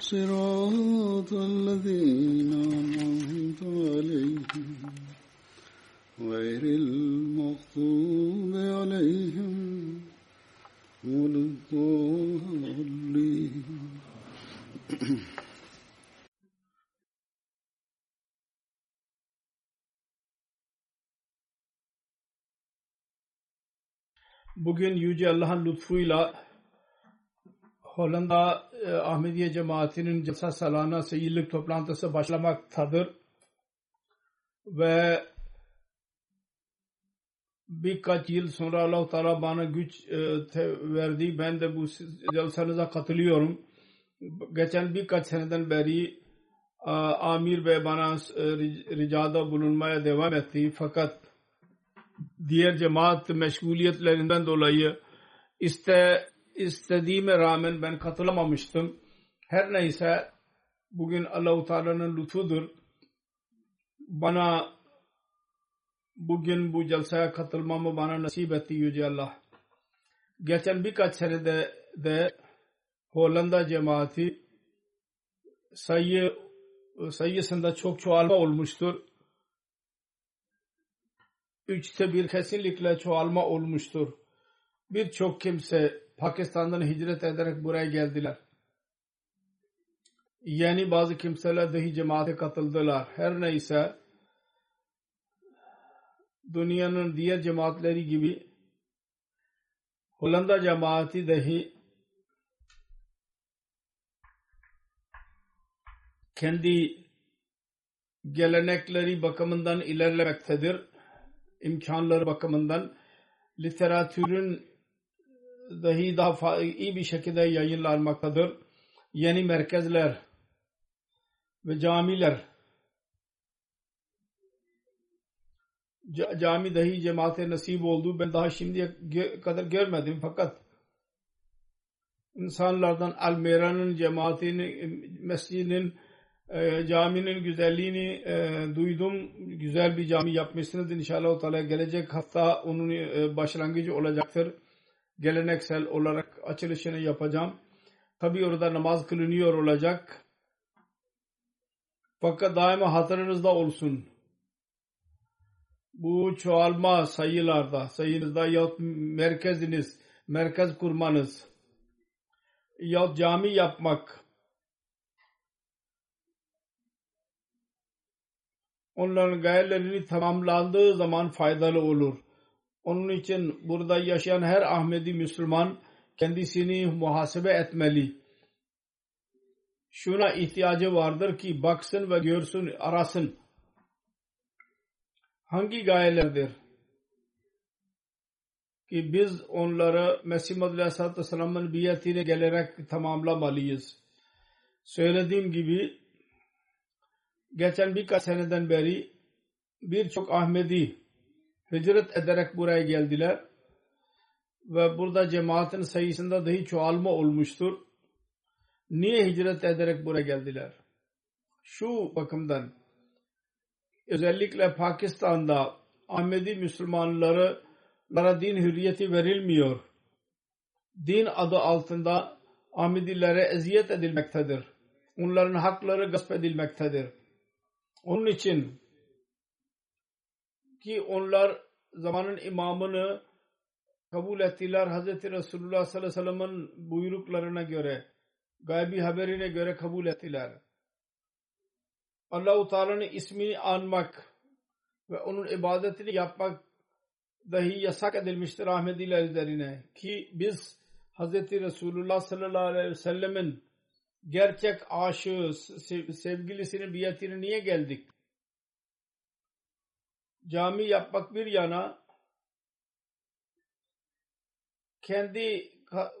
صراط الذين أنعمت عليهم غير المغضوب عليهم ولا الضالين Bugün Yüce Allah'ın lütfuyla Hollanda e, Ahmediye Cemaati'nin Celsa Salana Seyyidlik toplantısı başlamaktadır. Ve birkaç yıl sonra Allah-u Teala bana güç e, verdi. Ben de bu celsanıza katılıyorum. Geçen birkaç seneden beri a, Amir Bey bana e, ricada bulunmaya devam etti. Fakat diğer cemaat meşguliyetlerinden dolayı iste istediğime rağmen ben katılamamıştım. Her neyse bugün Allahu Teala'nın lütfudur. Bana bugün bu celsaya katılmamı bana nasip etti Yüce Allah. Geçen birkaç senede de Hollanda cemaati sayı sayısında çok çoğalma olmuştur. Üçte bir kesinlikle çoğalma olmuştur. Birçok kimse Pakistan'dan hicret ederek buraya geldiler. Yani bazı kimseler dahi cemaate katıldılar. Her neyse dünyanın diğer cemaatleri gibi Hollanda cemaati dahi kendi gelenekleri bakımından ilerlemektedir. imkanları bakımından literatürün dahi daha iyi bir şekilde yayınlanmaktadır. Yeni merkezler ve camiler cami dahi cemaate nasip oldu. Ben daha şimdiye kadar görmedim fakat insanlardan Almera'nın cemaatinin mescidinin e, caminin güzelliğini e, duydum. Güzel bir cami yapmışsınız. İnşallah Teala gelecek hafta onun e, başlangıcı olacaktır. Geleneksel olarak açılışını yapacağım. Tabi orada namaz kılınıyor olacak. Fakat daima hatırınızda olsun. Bu çoğalma sayılarda, sayınızda yahut merkeziniz, merkez kurmanız yahut cami yapmak onların gayelerini tamamlandığı zaman faydalı olur. Onun için burada yaşayan her Ahmedi Müslüman kendisini muhasebe etmeli. Şuna ihtiyacı vardır ki baksın ve görsün, arasın. Hangi gayelerdir? Ki biz onları Mesih Aleyhisselatü Vesselam'ın biyetine gelerek tamamlamalıyız. Söylediğim gibi geçen birkaç seneden beri birçok Ahmedi hicret ederek buraya geldiler ve burada cemaatin sayısında dahi çoğalma olmuştur. Niye hicret ederek buraya geldiler? Şu bakımdan özellikle Pakistan'da Ahmedi Müslümanları Lara din hürriyeti verilmiyor. Din adı altında Ahmedilere eziyet edilmektedir. Onların hakları gasp edilmektedir. Onun için ki onlar zamanın imamını kabul ettiler. Hz. Resulullah sallallahu aleyhi ve sellem'in buyruklarına göre, gaybi haberine göre kabul ettiler. Allah-u Teala'nın ismini anmak ve onun ibadetini yapmak dahi yasak edilmiştir Ahmediler üzerine ki biz Hz. Resulullah sallallahu aleyhi ve sellemin gerçek aşığı, sevgilisinin biyetine niye geldik? Cami yapmak bir yana kendi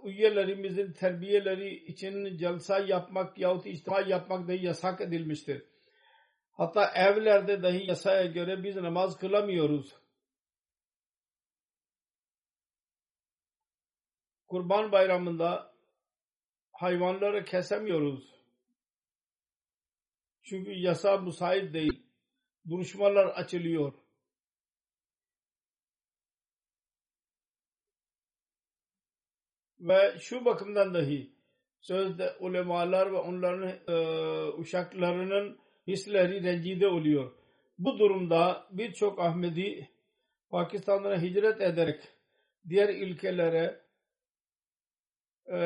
üyelerimizin terbiyeleri için celsa yapmak yahut içtima yapmak dahi yasak edilmiştir. Hatta evlerde dahi yasaya göre biz namaz kılamıyoruz. Kurban bayramında hayvanları kesemiyoruz. Çünkü yasa müsait değil. Duruşmalar açılıyor. Ve şu bakımdan dahi sözde ulemalar ve onların e, uşaklarının hisleri rencide oluyor. Bu durumda birçok Ahmedi Pakistan'dan hicret ederek diğer ülkelere e,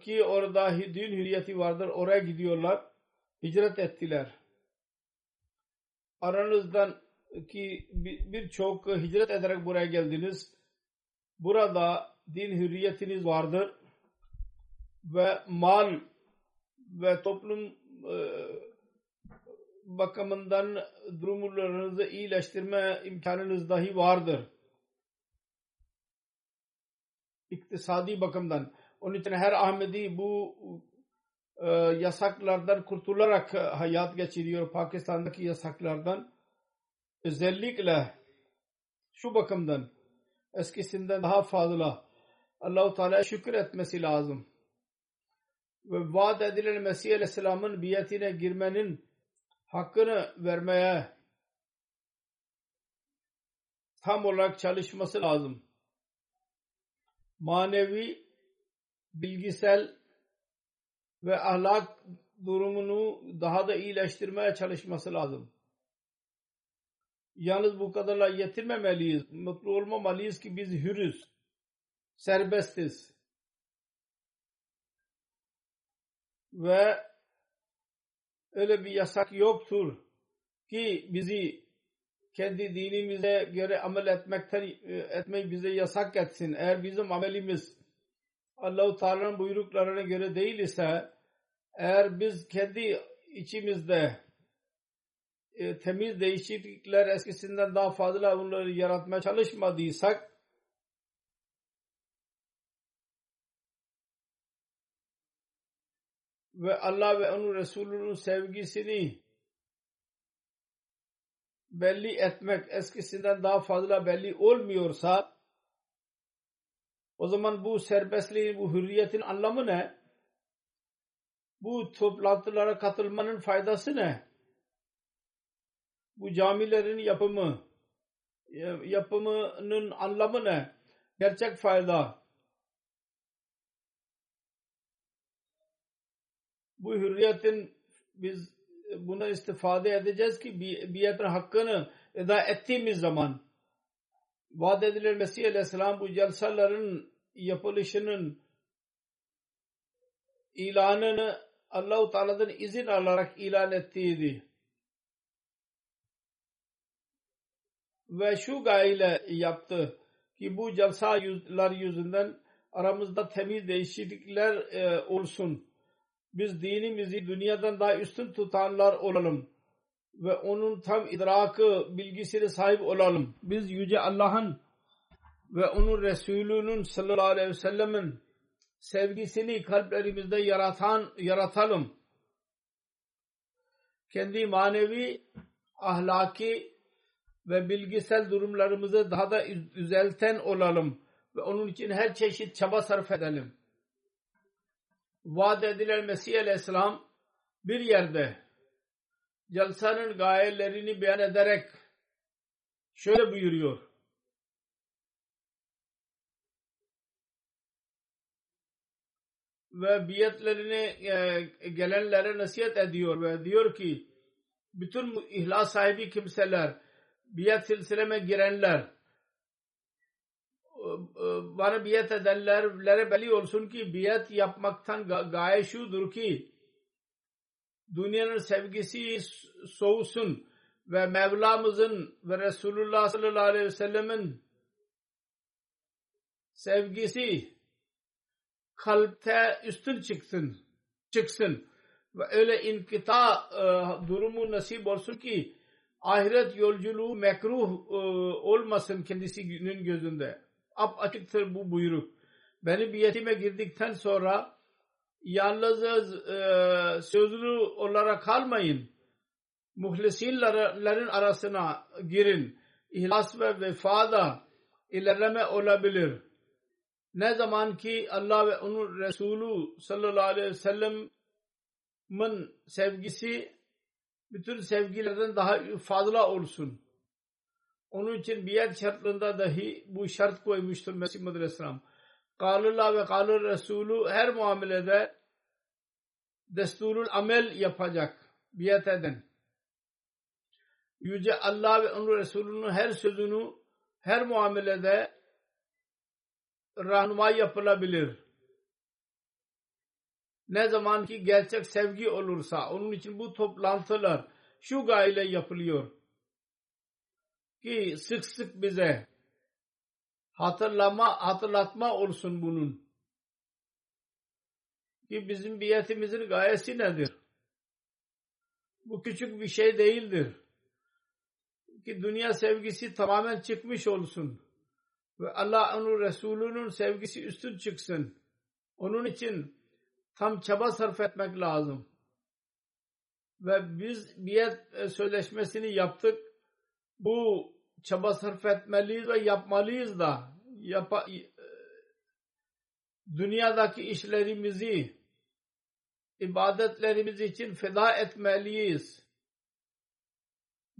ki orada din hürriyeti vardır oraya gidiyorlar. Hicret ettiler. Aranızdan ki birçok hicret ederek buraya geldiniz. Burada din hürriyetiniz vardır ve mal ve toplum e, bakımından durumlarınızı iyileştirme imkanınız dahi vardır. İktisadi bakımdan. Onun için her Ahmedi bu e, yasaklardan kurtularak hayat geçiriyor. Pakistan'daki yasaklardan özellikle şu bakımdan eskisinden daha fazla Allahu Teala şükür etmesi lazım. Ve vaat edilen Mesih Aleyhisselam'ın biyetine girmenin hakkını vermeye tam olarak çalışması lazım. Manevi, bilgisel ve ahlak durumunu daha da iyileştirmeye çalışması lazım. Yalnız bu kadarla yetinmemeliyiz. Mutlu olmamalıyız ki biz hürüz, serbestiz. Ve öyle bir yasak yoktur ki bizi kendi dinimize göre amel etmekten etmeyi bize yasak etsin. Eğer bizim amelimiz Allah-u Teala'nın buyruklarına göre değil ise eğer biz kendi içimizde e, temiz değişiklikler eskisinden daha fazla onları yaratmaya çalışmadıysak ve Allah ve onun Resulünün sevgisini belli etmek eskisinden daha fazla belli olmuyorsa o zaman bu serbestliğin, bu hürriyetin anlamı ne? Bu toplantılara katılmanın faydası ne? Bu camilerin yapımı, yapımının anlamı ne? Gerçek fayda. Bu hürriyetin biz buna istifade edeceğiz ki biyetin hakkını eda ettiğimiz zaman vaat edilen Mesih Aleyhisselam bu celsaların yapılışının ilanını Allah-u Teala'dan izin alarak ilan ettiğiydi. Ve şu gayle yaptı ki bu celsalar yüzünden aramızda temiz değişiklikler e, olsun biz dinimizi dünyadan daha üstün tutanlar olalım ve onun tam idrakı bilgisine sahip olalım. Biz Yüce Allah'ın ve onun Resulünün sallallahu aleyhi ve sellemin sevgisini kalplerimizde yaratan, yaratalım. Kendi manevi, ahlaki ve bilgisel durumlarımızı daha da düzelten olalım ve onun için her çeşit çaba sarf edelim vaat edilen Mesih Aleyhisselam bir yerde celsanın gayelerini beyan ederek şöyle buyuruyor. ve biyetlerine gelenlere nasihat ediyor ve diyor ki bütün ihlas sahibi kimseler biyet silsileme girenler bana biyet edenlere belli olsun ki biyet yapmaktan gaye şudur ki dünyanın sevgisi soğusun ve Mevlamızın ve Resulullah sallallahu aleyhi ve sellemin sevgisi kalpte üstün çıksın çıksın ve öyle inkita e, durumu nasip olsun ki ahiret yolculuğu mekruh e, olmasın kendisinin gözünde. Ap açıktır bu buyruk. Beni biyetime girdikten sonra yalnız e, sözlü olarak kalmayın. Muhlisinlerin arasına girin. İhlas ve vefada ilerleme olabilir. Ne zaman ki Allah ve onun Resulü sallallahu aleyhi ve sellem'in sevgisi bütün sevgilerden daha fazla olsun. Onun için biat şartlarında dahi bu şart koymuştur Mesih Muhammed Aleyhisselam. Kalullah ve kalur Resulü her muamelede desturul amel yapacak biat eden. Yüce Allah ve onun Resulü'nün her sözünü her muamelede rahnuma yapılabilir. Ne zaman ki gerçek sevgi olursa onun için bu toplantılar şu gayle yapılıyor. Ki sık sık bize hatırlama, hatırlatma olsun bunun. Ki bizim biyetimizin gayesi nedir? Bu küçük bir şey değildir. Ki dünya sevgisi tamamen çıkmış olsun ve Allah onun Resulünün sevgisi üstün çıksın. Onun için tam çaba sarf etmek lazım. Ve biz biyet e, sözleşmesini yaptık. Bu çaba sarf etmeliyiz ve yapmalıyız da. Yapa, e, dünyadaki işlerimizi ibadetlerimiz için feda etmeliyiz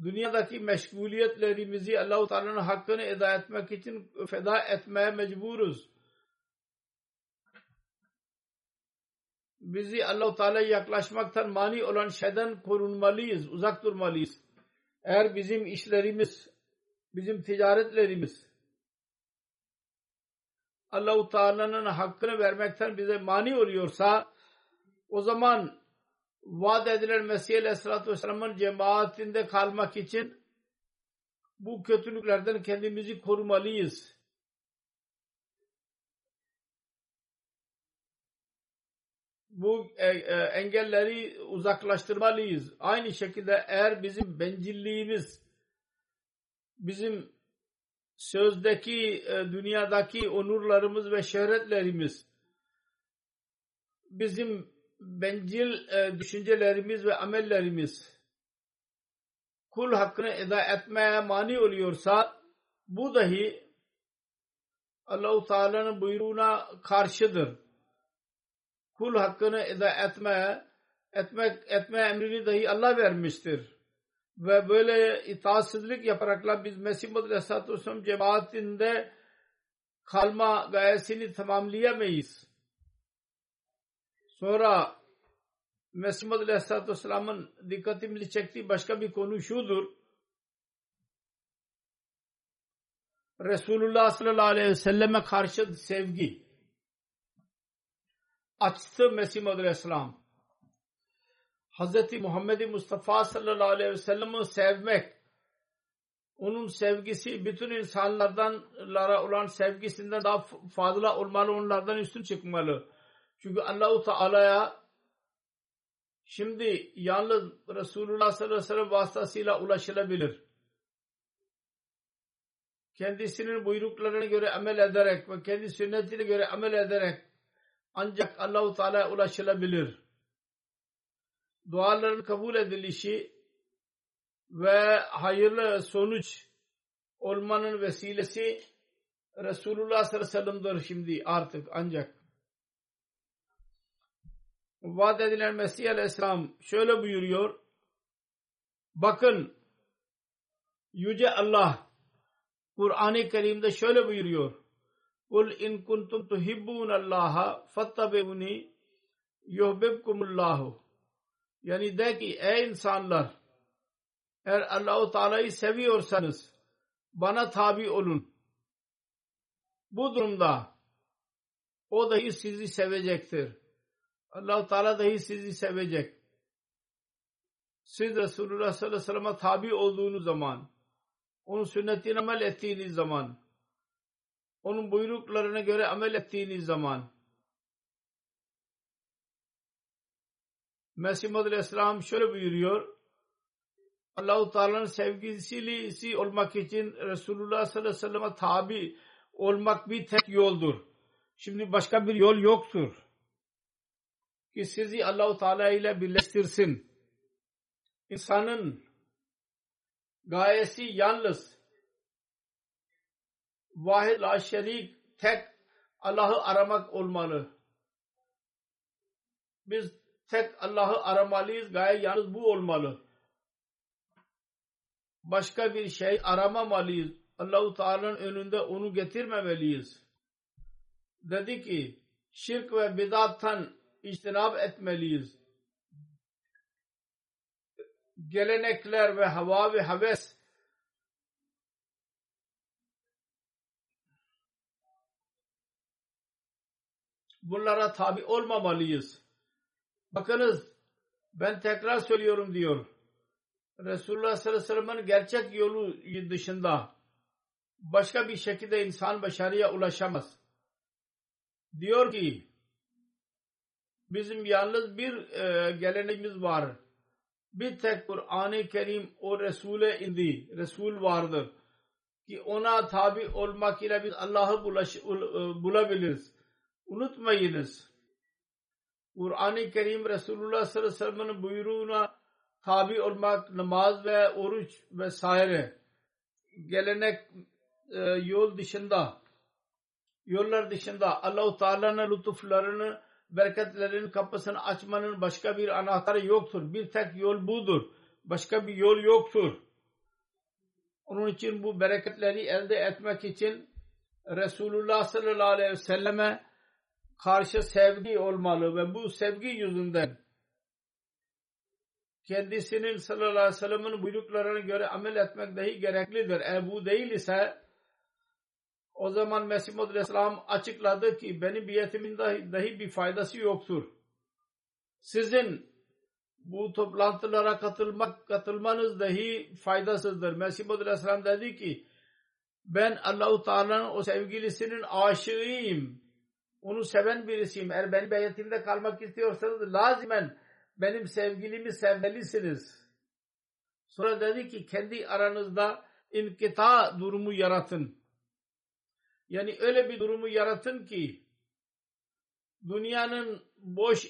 dünyadaki meşguliyetlerimizi Allah-u Teala'nın hakkını eda etmek için feda etmeye mecburuz. Bizi Allah-u Teala'ya yaklaşmaktan mani olan şeyden korunmalıyız, uzak durmalıyız. Eğer bizim işlerimiz, bizim ticaretlerimiz Allah-u Teala'nın hakkını vermekten bize mani oluyorsa o zaman vaat edilen Mesih Aleyhisselatü Vesselam'ın cemaatinde kalmak için bu kötülüklerden kendimizi korumalıyız. Bu e, e, engelleri uzaklaştırmalıyız. Aynı şekilde eğer bizim bencilliğimiz, bizim sözdeki, e, dünyadaki onurlarımız ve şöhretlerimiz, bizim bencil e, düşüncelerimiz ve amellerimiz kul hakkını eda etmeye mani oluyorsa bu dahi Allahu Teala'nın buyruğuna karşıdır. Kul hakkını eda etmeye etmek etme emrini dahi Allah vermiştir. Ve böyle itaatsizlik yaparakla biz Mesih Muhammed Aleyhisselatü Vesselam cemaatinde kalma gayesini tamamlayamayız. Sonra Mesih Aleyhisselatü Vesselam'ın dikkatimizi çektiği başka bir konu şudur. Resulullah sallallahu aleyhi ve selleme karşı sevgi açtı Mesih Aleyhisselam. Hz. Muhammed Mustafa sallallahu aleyhi ve sellem'i sevmek onun sevgisi bütün insanlardan olan sevgisinden daha fazla olmalı, onlardan üstün çıkmalı. Çünkü Allahu Teala'ya şimdi yalnız Resulullah sallallahu aleyhi ve sellem vasıtasıyla ulaşılabilir. Kendisinin buyruklarına göre amel ederek ve kendi sünnetine göre amel ederek ancak Allahu Teala'ya ulaşılabilir. Duaların kabul edilişi ve hayırlı sonuç olmanın vesilesi Resulullah sallallahu aleyhi ve sellem'dir şimdi artık ancak vaat edilen Mesih Aleyhisselam şöyle buyuruyor. Bakın Yüce Allah Kur'an-ı Kerim'de şöyle buyuruyor. Kul in kuntum tuhibbun Allah'a fattabi'uni yuhbibkumullahu yani de ki ey insanlar eğer Allahu Teala'yı seviyorsanız bana tabi olun. Bu durumda o dahi sizi sevecektir. Allah-u Teala dahi sizi sevecek. Siz Resulullah sallallahu aleyhi ve sellem'e tabi olduğunuz zaman, onun sünnetine amel ettiğiniz zaman, onun buyruklarına göre amel ettiğiniz zaman, Mesih Muhammed Aleyhisselam şöyle buyuruyor, Allah-u Teala'nın sevgilisi olmak için Resulullah sallallahu aleyhi ve sellem'e tabi olmak bir tek yoldur. Şimdi başka bir yol yoktur. Ki sizi Allah-u Teala ile birleştirsin. İnsanın gayesi yalnız vahid la şerik tek Allah'ı aramak olmalı. Biz tek Allah'ı aramalıyız. Gaye yalnız bu olmalı. Başka bir şey aramamalıyız. Allahu Teala'nın önünde onu getirmemeliyiz. Dedi ki şirk ve bidattan içtinab etmeliyiz. Gelenekler ve hava ve heves bunlara tabi olmamalıyız. Bakınız ben tekrar söylüyorum diyor. Resulullah sallallahu aleyhi ve sellem'in gerçek yolu dışında başka bir şekilde insan başarıya ulaşamaz. Diyor ki bizim yalnız bir e, geleneğimiz var. Bir tek Kur'an-ı Kerim o Resul'e indi. Resul vardır. Ki ona tabi olmak ile biz Allah'ı e, bulabiliriz. Unutmayınız. Kur'an-ı Kerim Resulullah sallallahu aleyhi ve sellem'in buyruğuna tabi olmak, namaz ve oruç vesaire gelenek e, yol dışında yollar dışında Allah-u Teala'nın lütuflarını bereketlerin kapısını açmanın başka bir anahtarı yoktur. Bir tek yol budur. Başka bir yol yoktur. Onun için bu bereketleri elde etmek için Resulullah sallallahu aleyhi ve selleme karşı sevgi olmalı ve bu sevgi yüzünden kendisinin sallallahu aleyhi ve sellem'in buyruklarına göre amel etmek dahi gereklidir. Eğer bu değil ise o zaman Mesih Muhammed Aleyhisselam açıkladı ki benim biyetimin dahi, dahi bir faydası yoktur. Sizin bu toplantılara katılmak katılmanız dahi faydasızdır. Mesih Muhammed Aleyhisselam dedi ki ben Allahu Teala'nın o sevgilisinin aşığıyım. Onu seven birisiyim. Eğer benim beyetimde kalmak istiyorsanız lazimen benim sevgilimi sevmelisiniz. Sonra dedi ki kendi aranızda inkita durumu yaratın. Yani öyle bir durumu yaratın ki dünyanın boş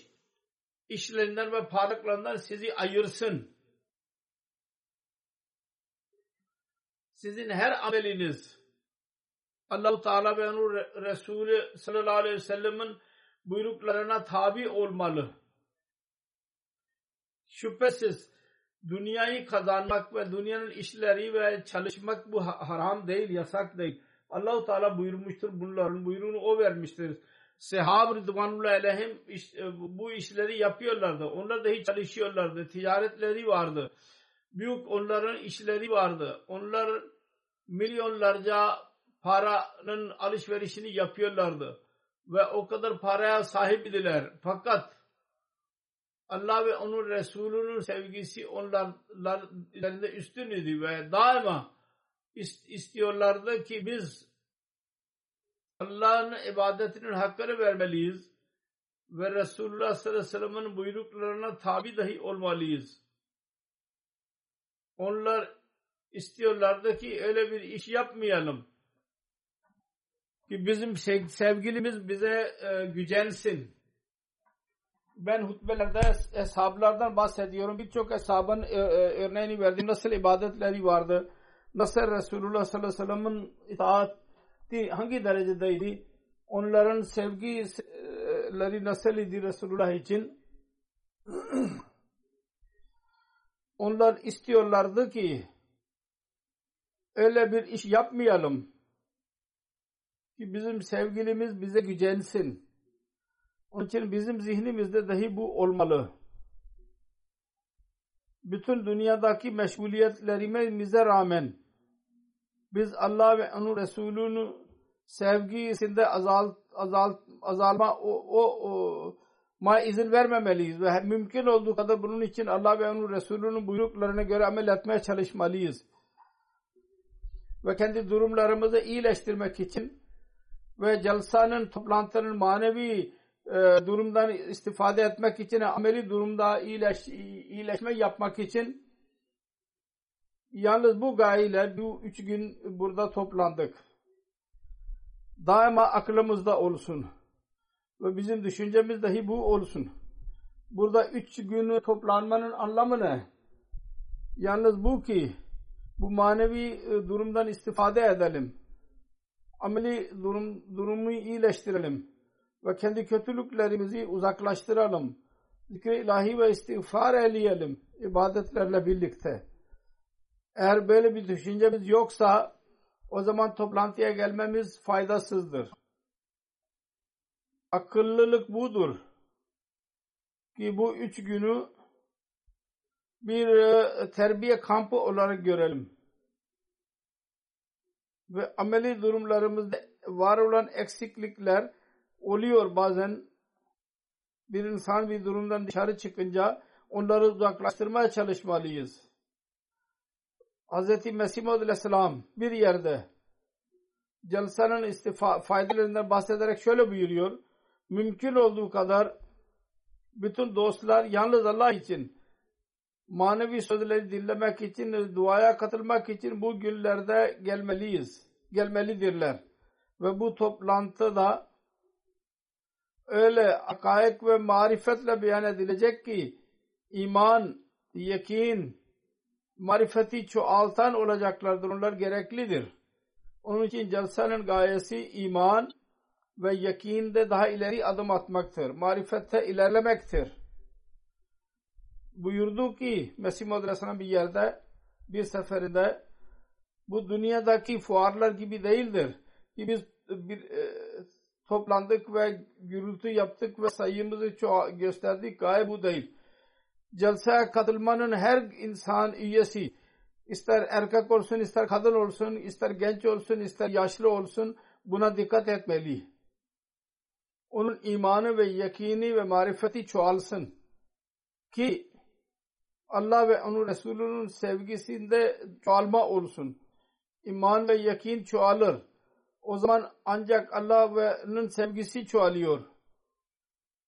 işlerinden ve parlaklarından sizi ayırsın. Sizin her ameliniz Allah-u Teala ve onun Resulü sallallahu aleyhi ve sellem'in buyruklarına tabi olmalı. Şüphesiz dünyayı kazanmak ve dünyanın işleri ve çalışmak bu haram değil, yasak değil. Allahu Teala buyurmuştur bunların buyruğunu o vermiştir. Sehab Rıdvanullah aleyhim iş, e, bu işleri yapıyorlardı. Onlar da hiç çalışıyorlardı. Ticaretleri vardı. Büyük onların işleri vardı. Onlar milyonlarca paranın alışverişini yapıyorlardı. Ve o kadar paraya sahip idiler. Fakat Allah ve onun Resulünün sevgisi onlar üzerinde üstün idi ve daima istiyorlardı ki biz Allah'ın ibadetinin hakkını vermeliyiz ve Resulullah sallallahu aleyhi ve sellem'in buyruklarına tabi dahi olmalıyız. Onlar istiyorlardı ki öyle bir iş yapmayalım ki bizim sevgilimiz bize e, gücensin. Ben hutbelerde eshablardan bahsediyorum. Birçok eshabın e, e, örneğini verdim. Nasıl ibadetleri vardı nasıl Resulullah sallallahu aleyhi ve sellem'in itaati hangi derecedeydi? Onların sevgileri nasıl idi Resulullah için? Onlar istiyorlardı ki öyle bir iş yapmayalım ki bizim sevgilimiz bize gücensin. Onun için bizim zihnimizde dahi bu olmalı. Bütün dünyadaki meşguliyetlerimize rağmen biz Allah ve onun Resulü'nün sevgisinde azalt, azalt, azalma o, o, o ma izin vermemeliyiz ve mümkün olduğu kadar bunun için Allah ve onun Resulü'nün buyruklarına göre amel etmeye çalışmalıyız. Ve kendi durumlarımızı iyileştirmek için ve celsanın toplantının manevi e, durumdan istifade etmek için ameli durumda iyileş, iyileşme yapmak için yalnız bu gayeyle bu üç gün burada toplandık. Daima aklımızda olsun. Ve bizim düşüncemiz dahi bu olsun. Burada üç günü toplanmanın anlamı ne? Yalnız bu ki bu manevi e, durumdan istifade edelim. Ameli durum, durumu iyileştirelim. Ve kendi kötülüklerimizi uzaklaştıralım. Zikri ilahi ve istiğfar eleyelim. ibadetlerle birlikte. Eğer böyle bir düşüncemiz yoksa o zaman toplantıya gelmemiz faydasızdır. Akıllılık budur. Ki bu üç günü bir e, terbiye kampı olarak görelim. Ve ameli durumlarımızda var olan eksiklikler oluyor bazen. Bir insan bir durumdan dışarı çıkınca onları uzaklaştırmaya çalışmalıyız. Hz. Mesih Aleyhisselam bir yerde celsanın istifa faydalarından bahsederek şöyle buyuruyor. Mümkün olduğu kadar bütün dostlar yalnız Allah için manevi sözleri dinlemek için, duaya katılmak için bu günlerde gelmeliyiz. Gelmelidirler. Ve bu toplantıda öyle akaik ve marifetle beyan edilecek ki iman, yakin, marifeti çoğaltan olacaklardır. Onlar gereklidir. Onun için celsanın gayesi iman ve yakinde daha ileri adım atmaktır. Marifette ilerlemektir. Buyurdu ki Mesih Aleyhisselam bir yerde bir seferinde bu dünyadaki fuarlar gibi değildir. Ki biz bir e, toplandık ve gürültü yaptık ve sayımızı gösterdik. Gaye bu değil. Celseye katılmanın her insan üyesi ister erkek olsun, ister kadın olsun, ister genç olsun, ister yaşlı olsun buna dikkat etmeli. Onun imanı ve yakini ve marifeti çoğalsın. Ki Allah ve onun Resulünün sevgisinde çoğalma olsun. İman ve yakin çoğalır. O zaman ancak Allah ve onun sevgisi çoğalıyor.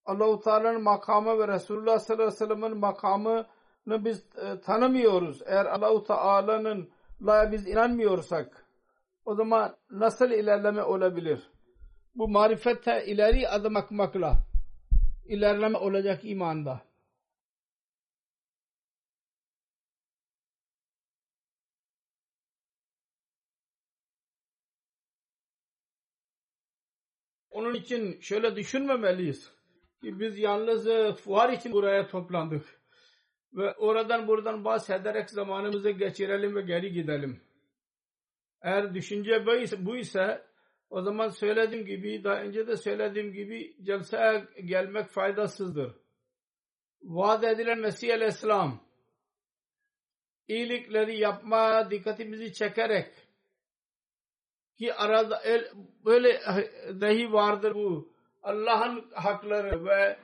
Allah-u Teala'nın makamı ve Resulullah sallallahu aleyhi ve sellem'in makamını biz e, tanımıyoruz. Eğer Allah-u Teala'nın la biz inanmıyorsak o zaman nasıl ilerleme olabilir? Bu marifette ileri adım atmakla ilerleme olacak imanda. Onun için şöyle düşünmemeliyiz ki biz yalnız e, fuar için buraya toplandık. Ve oradan buradan bahsederek zamanımızı geçirelim ve geri gidelim. Eğer düşünce bu ise o zaman söylediğim gibi daha önce de söylediğim gibi celseye gelmek faydasızdır. Vaat edilen Mesih Aleyhisselam iyilikleri yapma dikkatimizi çekerek ki arada el, böyle dahi vardır bu Allah'ın hakları ve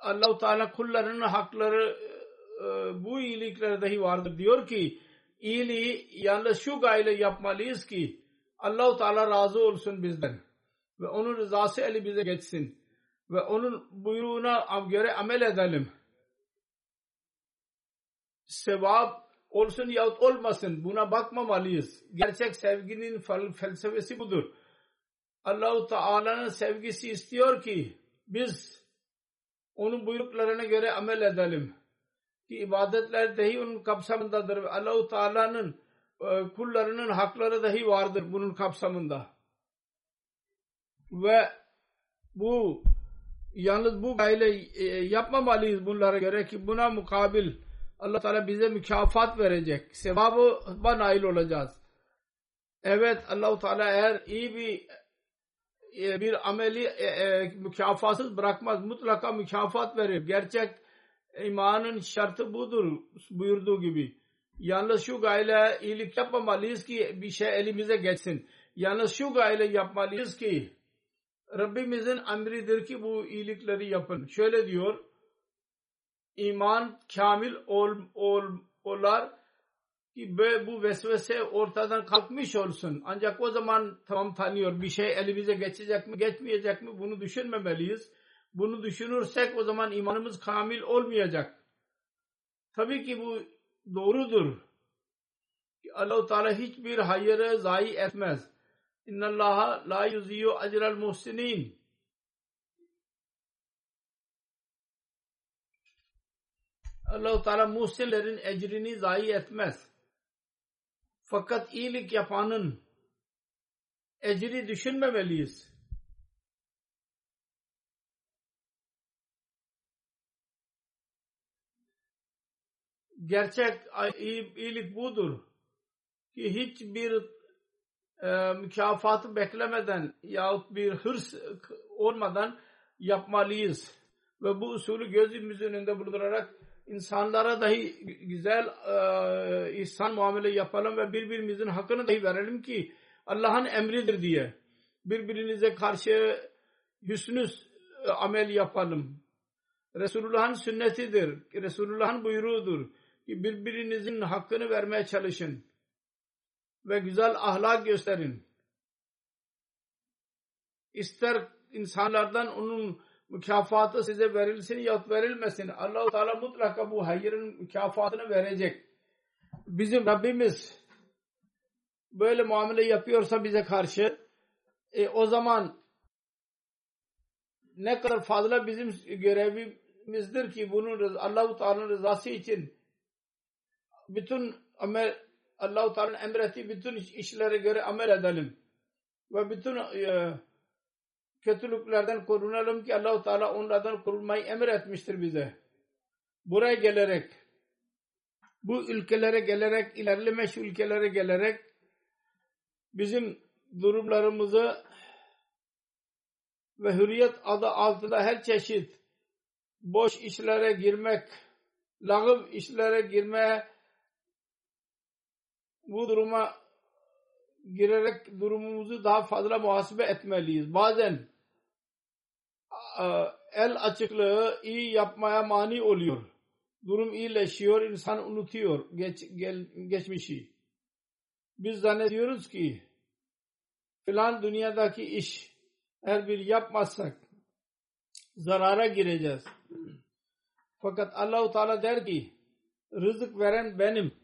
Allah-u Teala kullarının hakları e, bu iyiliklere dahi vardır. Diyor ki iyiliği yalnız şu gayle yapmalıyız ki Allah-u Teala razı olsun bizden ve onun rızası eli bize geçsin ve onun buyruğuna göre amel edelim. Sevap olsun yahut olmasın buna bakmamalıyız. Gerçek sevginin felsefesi budur. Allahu Teala'nın sevgisi istiyor ki biz onun buyruklarına göre amel edelim. Ki ibadetler dahi onun kapsamındadır. Allahu Teala'nın e, kullarının hakları dahi vardır bunun kapsamında. Ve bu yalnız bu gayle e, yapmamalıyız bunlara göre ki buna mukabil Allah Teala bize mükafat verecek. Sevabı nail olacağız. Evet Allah Teala eğer iyi bir e, bir ameli e, e, mükafatsız bırakmaz. Mutlaka mükafat verir. Gerçek imanın şartı budur buyurduğu gibi. Yalnız şu gayle iyilik yapmamalıyız ki bir şey elimize geçsin. Yalnız şu gayle yapmalıyız ki Rabbimizin emridir ki bu iyilikleri yapın. Şöyle diyor iman kamil ol, ol, olar ki bu vesvese ortadan kalkmış olsun. Ancak o zaman tamam tanıyor bir şey elimize geçecek mi geçmeyecek mi bunu düşünmemeliyiz. Bunu düşünürsek o zaman imanımız kamil olmayacak. Tabii ki bu doğrudur. Allah-u Teala hiçbir hayırı zayi etmez. İnna Allah la yuziyu ecrel muhsinin. Allah-u Teala muhsinlerin ecrini zayi etmez. Fakat iyilik yapanın ecri düşünmemeliyiz. Gerçek iyilik budur ki hiçbir e, mükafatı beklemeden yahut bir hırs olmadan yapmalıyız. Ve bu usulü gözümüzün önünde bulundurarak insanlara dahi güzel e, ihsan muamele yapalım ve birbirimizin hakkını dahi verelim ki Allah'ın emridir diye. Birbirinize karşı hüsnü e, amel yapalım. Resulullah'ın sünnetidir. Resulullah'ın buyruğudur. Ki birbirinizin hakkını vermeye çalışın. Ve güzel ahlak gösterin. İster insanlardan onun mükafatı size verilsin ya verilmesin. Allah-u Teala mutlaka bu hayırın mükafatını verecek. Bizim Rabbimiz böyle muamele yapıyorsa bize karşı e, o zaman ne kadar fazla bizim görevimizdir ki bunun Allah-u Teala'nın rızası için bütün amel Allah-u Teala'nın emrettiği bütün işlere göre amel edelim. Ve bütün e, kötülüklerden korunalım ki Allahu Teala onlardan korunmayı emretmiştir bize. Buraya gelerek bu ülkelere gelerek ilerlemiş ülkelere gelerek bizim durumlarımızı ve hürriyet adı altında her çeşit boş işlere girmek, lağım işlere girmeye bu duruma girerek durumumuzu daha fazla muhasebe etmeliyiz. Bazen el açıklığı iyi yapmaya mani oluyor. Durum iyileşiyor, insan unutuyor geç, gel, geçmişi. Biz zannediyoruz ki filan dünyadaki iş eğer bir yapmazsak zarara gireceğiz. Fakat Allahu Teala der ki rızık veren benim.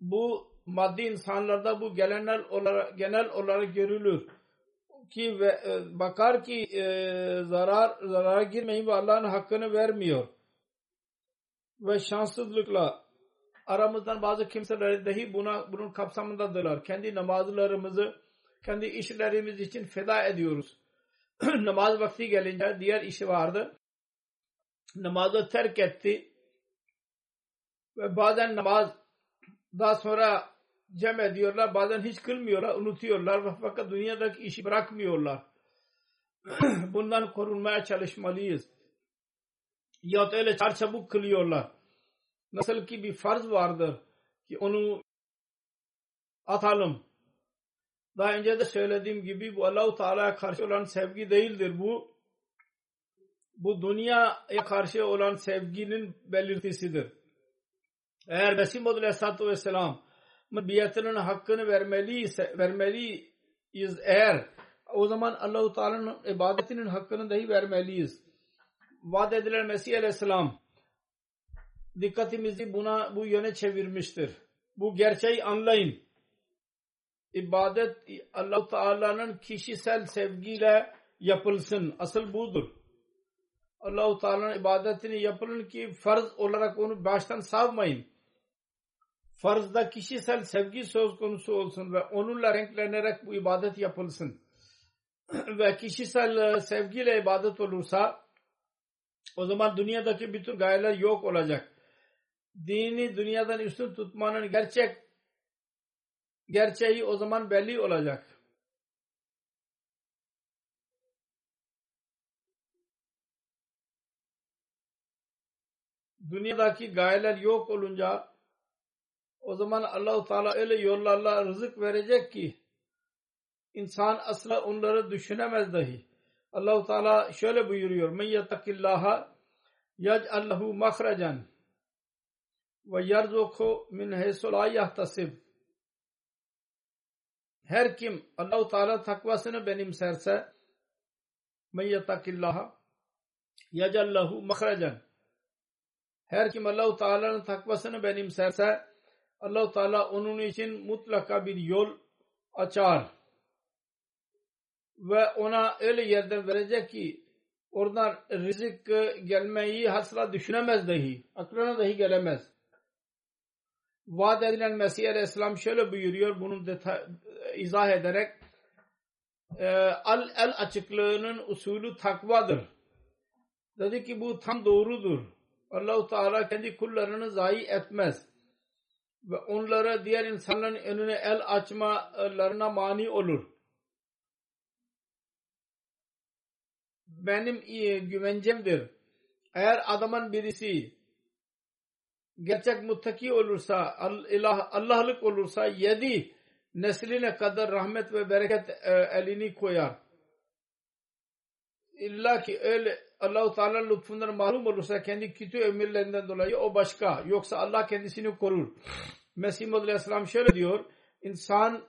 Bu maddi insanlarda bu genel olarak, genel olarak görülür ki ve, e, bakar ki e, zarar zarara girmeyin ve Allah'ın hakkını vermiyor. Ve şanssızlıkla aramızdan bazı kimseler dahi buna bunun kapsamındadırlar. Kendi namazlarımızı kendi işlerimiz için feda ediyoruz. Namaz vakti gelince diğer işi vardı. Namazı terk etti. Ve bazen namaz daha sonra cem ediyorlar. Bazen hiç kılmıyorlar, unutuyorlar. Fakat dünyadaki işi bırakmıyorlar. Bundan korunmaya çalışmalıyız. Ya öyle çarçabuk kılıyorlar. Nasıl ki bir farz vardır ki onu atalım. Daha önce de söylediğim gibi bu Allah-u Teala'ya karşı olan sevgi değildir. Bu bu dünyaya karşı olan sevginin belirtisidir. Eğer Mesih Muhammed Aleyhisselatü Vesselam biatının hakkını vermeliyiz, vermeliyiz eğer o zaman Allah-u Teala'nın ibadetinin hakkını dahi vermeliyiz. Vaat edilen Mesih Aleyhisselam dikkatimizi buna bu yöne çevirmiştir. Bu gerçeği anlayın. İbadet Allah-u Teala'nın kişisel sevgiyle yapılsın. Asıl budur. Allah-u Teala'nın ibadetini yapılın ki farz olarak onu baştan savmayın farzda kişisel sevgi söz konusu olsun ve onunla renklenerek bu ibadet yapılsın. ve kişisel e, sevgiyle ibadet olursa o zaman dünyadaki bütün gayeler yok olacak. Dini dünyadan üstün tutmanın gerçek gerçeği o zaman belli olacak. Dünyadaki gayeler yok olunca o zaman Allahu Teala öyle yollarla rızık verecek ki insan asla onları düşünemez dahi. Allahu Teala şöyle buyuruyor: "Men yettakillaha yec'al lehu mahracan ve yerzuku min haysu la yahtasib." Her kim Allahu Teala takvasını benimserse men yettakillaha yec'al lehu mahracan her kim Allahu Teala'nın takvasını benimserse Allahu Teala onun için mutlaka bir yol açar ve ona öyle yerden verecek ki oradan rızık gelmeyi asla düşünemez dahi. Aklına dahi gelemez. Vaat edilen Mesih Aleyhisselam şöyle buyuruyor bunun detay, izah ederek al el açıklığının usulü takvadır. Dedi ki bu tam doğrudur. Allahu Teala kendi kullarını zayi etmez. Ve onlara diğer insanların önüne el açmalarına mani olur. benim güvencemdir. Eğer adamın birisi gerçek muttaki olursa, Allah'lık olursa yedi nesline kadar rahmet ve bereket e, elini koyar. İlla ki öyle Allah-u Teala lütfundan mahrum olursa kendi kötü emirlerinden dolayı o başka. Yoksa Allah kendisini korur. Mesih Aleyhisselam şöyle diyor. İnsan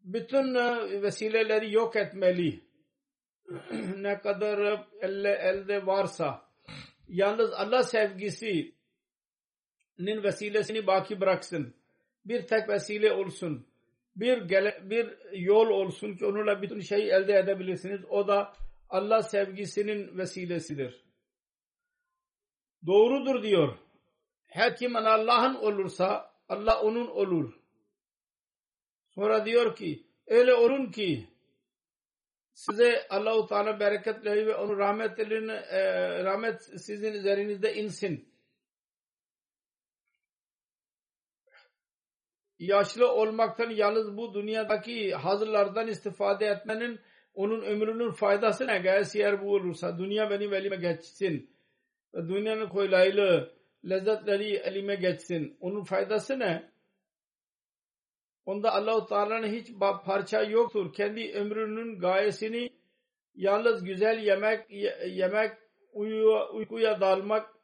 bütün e, vesileleri yok etmeli ne kadar elle, elde varsa yalnız Allah sevgisinin vesilesini baki bıraksın. Bir tek vesile olsun. Bir gele, bir yol olsun ki onunla bütün şeyi elde edebilirsiniz. O da Allah sevgisinin vesilesidir. Doğrudur diyor. Her kim Allah'ın olursa Allah onun olur. Sonra diyor ki öyle olun ki size Allahu Teala bereketleri ve onun rahmetlerini e, rahmet sizin üzerinizde insin. Yaşlı olmaktan yalnız bu dünyadaki hazırlardan istifade etmenin onun ömrünün faydası ne? Gayesi eğer bu olursa dünya benim elime geçsin. Dünyanın kolaylığı, lezzetleri elime geçsin. Onun faydası ne? Onda Allahu Teala'nın hiç parça yoktur. Kendi ömrünün gayesini yalnız güzel yemek yemek uyuya, uykuya dalmak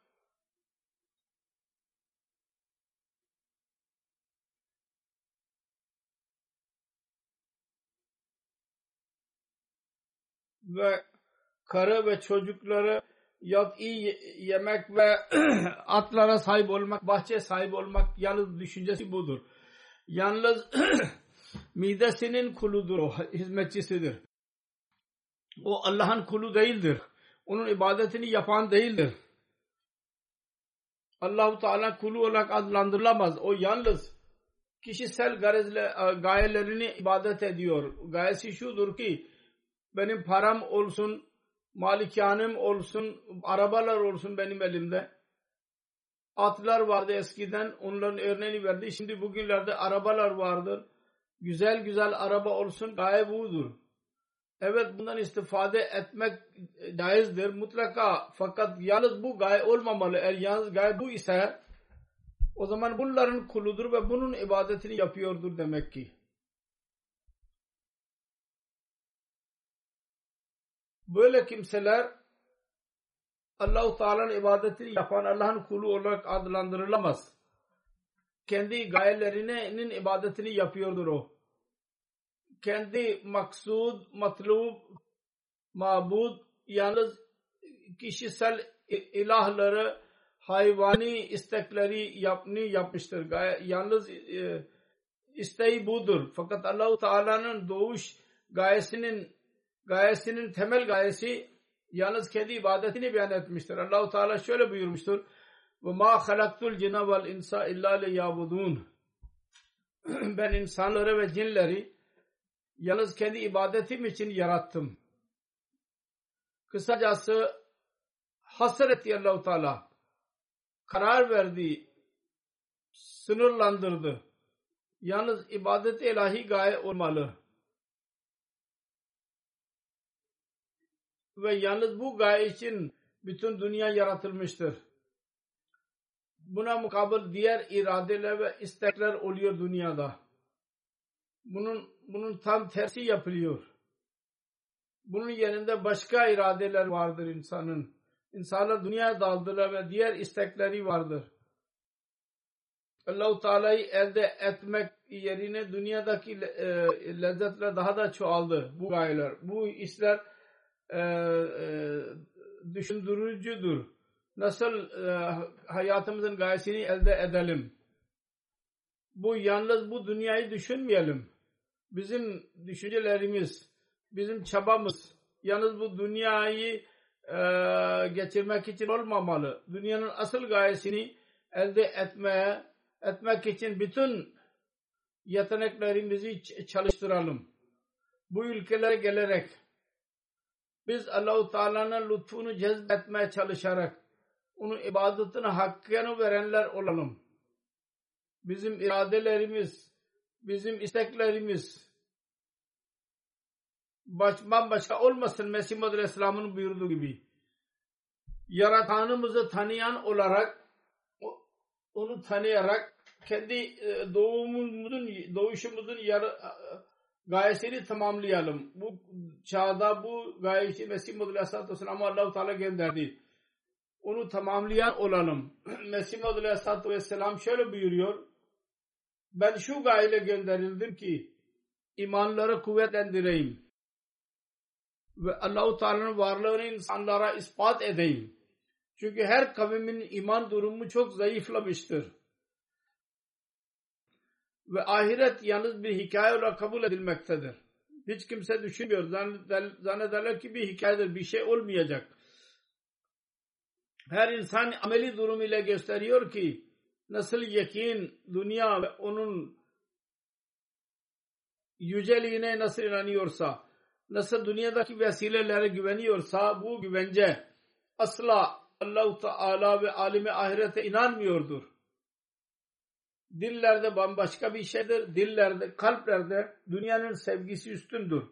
ve karı ve çocukları yok iyi yemek ve atlara sahip olmak, bahçe sahip olmak yalnız düşüncesi budur. Yalnız midesinin kuludur o, hizmetçisidir. O Allah'ın kulu değildir. Onun ibadetini yapan değildir. Allahu Teala kulu olarak adlandırılamaz. O yalnız kişisel garezle, gayelerini ibadet ediyor. Gayesi şudur ki benim param olsun, malikanım olsun, arabalar olsun benim elimde atlar vardı eskiden onların örneğini verdi. Şimdi bugünlerde arabalar vardır. Güzel güzel araba olsun gaye budur. Evet bundan istifade etmek caizdir mutlaka fakat yalnız bu gaye olmamalı. Eğer yalnız gaye bu ise o zaman bunların kuludur ve bunun ibadetini yapıyordur demek ki. Böyle kimseler Allahu Teala'nın ibadetini yapan Allah'ın kulu olarak adlandırılamaz. Kendi gayelerinin ibadetini yapıyordur o. Kendi maksud, matlub, mabud yalnız kişisel ilahları hayvani istekleri yapni yapmıştır. Yalnız e, isteği budur. Fakat Allahu Teala'nın doğuş gayesinin gayesinin temel gayesi yalnız kendi ibadetini beyan etmiştir. Allahu Teala şöyle buyurmuştur. Ve ma halaktul cina vel insa illa liyabudun. Ben insanları ve cinleri yalnız kendi ibadetim için yarattım. Kısacası hasretti Allahu Teala. Karar verdi, sınırlandırdı. Yalnız ibadet ilahi gaye olmalı. Ve yalnız bu gaye için bütün dünya yaratılmıştır. Buna mukabil diğer iradeler ve istekler oluyor dünyada. Bunun bunun tam tersi yapılıyor. Bunun yerinde başka iradeler vardır insanın. İnsanlar dünyaya daldılar ve diğer istekleri vardır. Allah-u Teala'yı elde etmek yerine dünyadaki e, lezzetle daha da çoğaldı bu gayeler. Bu işler e, e, düşündürücüdür. Nasıl e, hayatımızın gayesini elde edelim? Bu yalnız bu dünyayı düşünmeyelim. Bizim düşüncelerimiz, bizim çabamız yalnız bu dünyayı e, geçirmek için olmamalı. Dünyanın asıl gayesini elde etmeye etmek için bütün yeteneklerimizi çalıştıralım. Bu ülkelere gelerek biz Allahu Teala'nın lütfunu cezbetmeye çalışarak onun ibadetine hakkını verenler olalım. Bizim iradelerimiz, bizim isteklerimiz başman başka olmasın Mesih Muhammed Aleyhisselam'ın buyurduğu gibi. Yaratanımızı tanıyan olarak onu tanıyarak kendi e, doğumumuzun, doğuşumuzun yarı, gayesini tamamlayalım. Bu çağda bu gayesi Mesih Muhammed Aleyhisselatü Vesselam'a Allah-u Teala gönderdi. Onu tamamlayan olalım. Mesih Muhammed Aleyhisselatü Vesselam şöyle buyuruyor. Ben şu gayeyle gönderildim ki imanları kuvvetlendireyim. Ve Allah-u Teala'nın varlığını insanlara ispat edeyim. Çünkü her kavimin iman durumu çok zayıflamıştır ve ahiret yalnız bir hikaye olarak kabul edilmektedir. Hiç kimse düşünmüyor. Zannederler ki bir hikayedir. Bir şey olmayacak. Her insan ameli durum ile gösteriyor ki nasıl yakin dünya ve onun yüceliğine nasıl inanıyorsa nasıl dünyadaki vesilelere güveniyorsa bu güvence asla Allah-u Teala ve alime ahirete inanmıyordur dillerde bambaşka bir şeydir. Dillerde, kalplerde dünyanın sevgisi üstündür.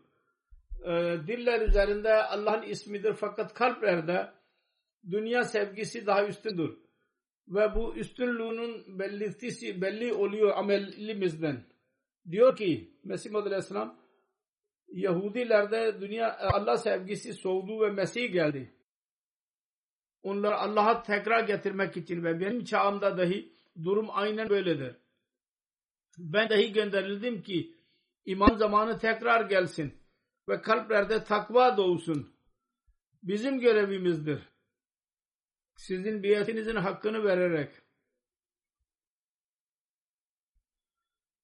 Ee, diller üzerinde Allah'ın ismidir fakat kalplerde dünya sevgisi daha üstündür. Ve bu üstünlüğünün bellisi belli oluyor amelimizden. Diyor ki Mesih Aleyhisselam Yahudilerde dünya Allah sevgisi soğudu ve Mesih geldi. Onları Allah'a tekrar getirmek için ve benim çağımda dahi durum aynen böyledir. Ben dahi gönderildim ki iman zamanı tekrar gelsin ve kalplerde takva doğsun. Bizim görevimizdir. Sizin biyetinizin hakkını vererek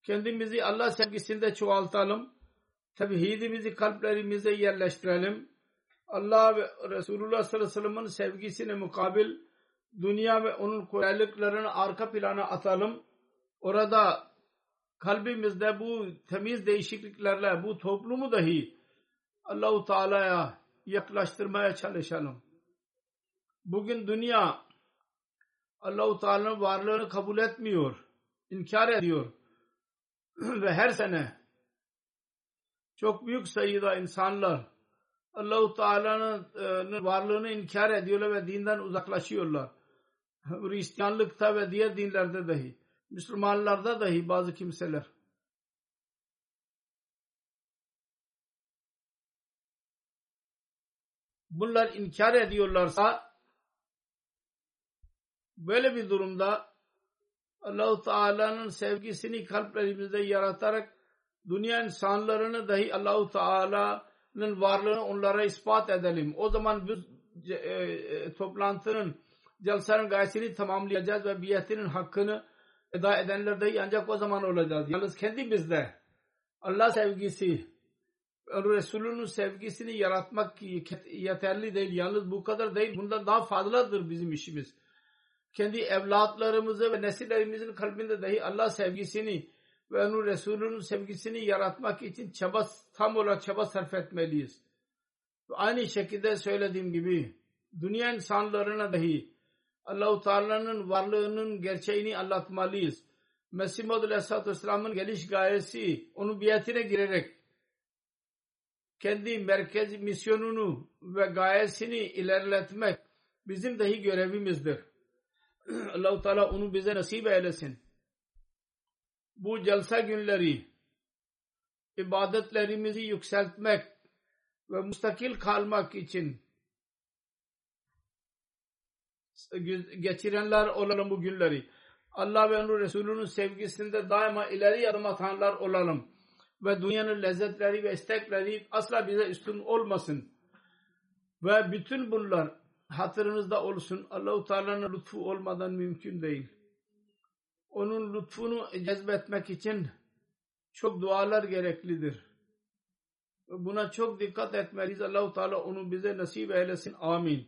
kendimizi Allah sevgisinde çoğaltalım. Tevhidimizi kalplerimize yerleştirelim. Allah ve Resulullah sallallahu aleyhi ve sellem'in sevgisine mukabil dünya ve onun kolaylıklarını arka plana atalım. Orada kalbimizde bu temiz değişikliklerle bu toplumu dahi Allahu Teala'ya yaklaştırmaya çalışalım. Bugün dünya Allahu Teala'nın varlığını kabul etmiyor, inkar ediyor ve her sene çok büyük sayıda insanlar Allahu Teala'nın varlığını inkar ediyorlar ve dinden uzaklaşıyorlar. Hristiyanlıkta ve diğer dinlerde dahi, Müslümanlarda dahi bazı kimseler. Bunlar inkar ediyorlarsa böyle bir durumda Allahu Teala'nın sevgisini kalplerimizde yaratarak dünya insanlarını dahi Allahu Teala'nın varlığını onlara ispat edelim. O zaman biz e, e, toplantının celsenin gayesini tamamlayacağız ve biyetinin hakkını eda edenler de ancak o zaman olacağız. Yalnız kendimizde Allah sevgisi Resulünün sevgisini yaratmak yeterli değil. Yalnız bu kadar değil. Bundan daha fazladır bizim işimiz. Kendi evlatlarımızı ve nesillerimizin kalbinde dahi Allah sevgisini ve onun Resulünün sevgisini yaratmak için çaba tam olarak çaba sarf etmeliyiz. Aynı şekilde söylediğim gibi dünya insanlarına dahi Allahu Teala'nın varlığının gerçeğini anlatmalıyız. Mesih Maud Aleyhisselatü Vesselam'ın geliş gayesi onun biyetine girerek kendi merkez misyonunu ve gayesini ilerletmek bizim dahi görevimizdir. Allah-u Teala onu bize nasip eylesin. Bu celsa günleri ibadetlerimizi yükseltmek ve müstakil kalmak için geçirenler olalım bu günleri. Allah ve onun Resulünün sevgisinde daima ileri adım atanlar olalım. Ve dünyanın lezzetleri ve istekleri asla bize üstün olmasın. Ve bütün bunlar hatırınızda olsun. Allah-u Teala'nın lütfu olmadan mümkün değil. Onun lütfunu cezbetmek için çok dualar gereklidir. Buna çok dikkat etmeliyiz. Allah-u Teala onu bize nasip eylesin. Amin.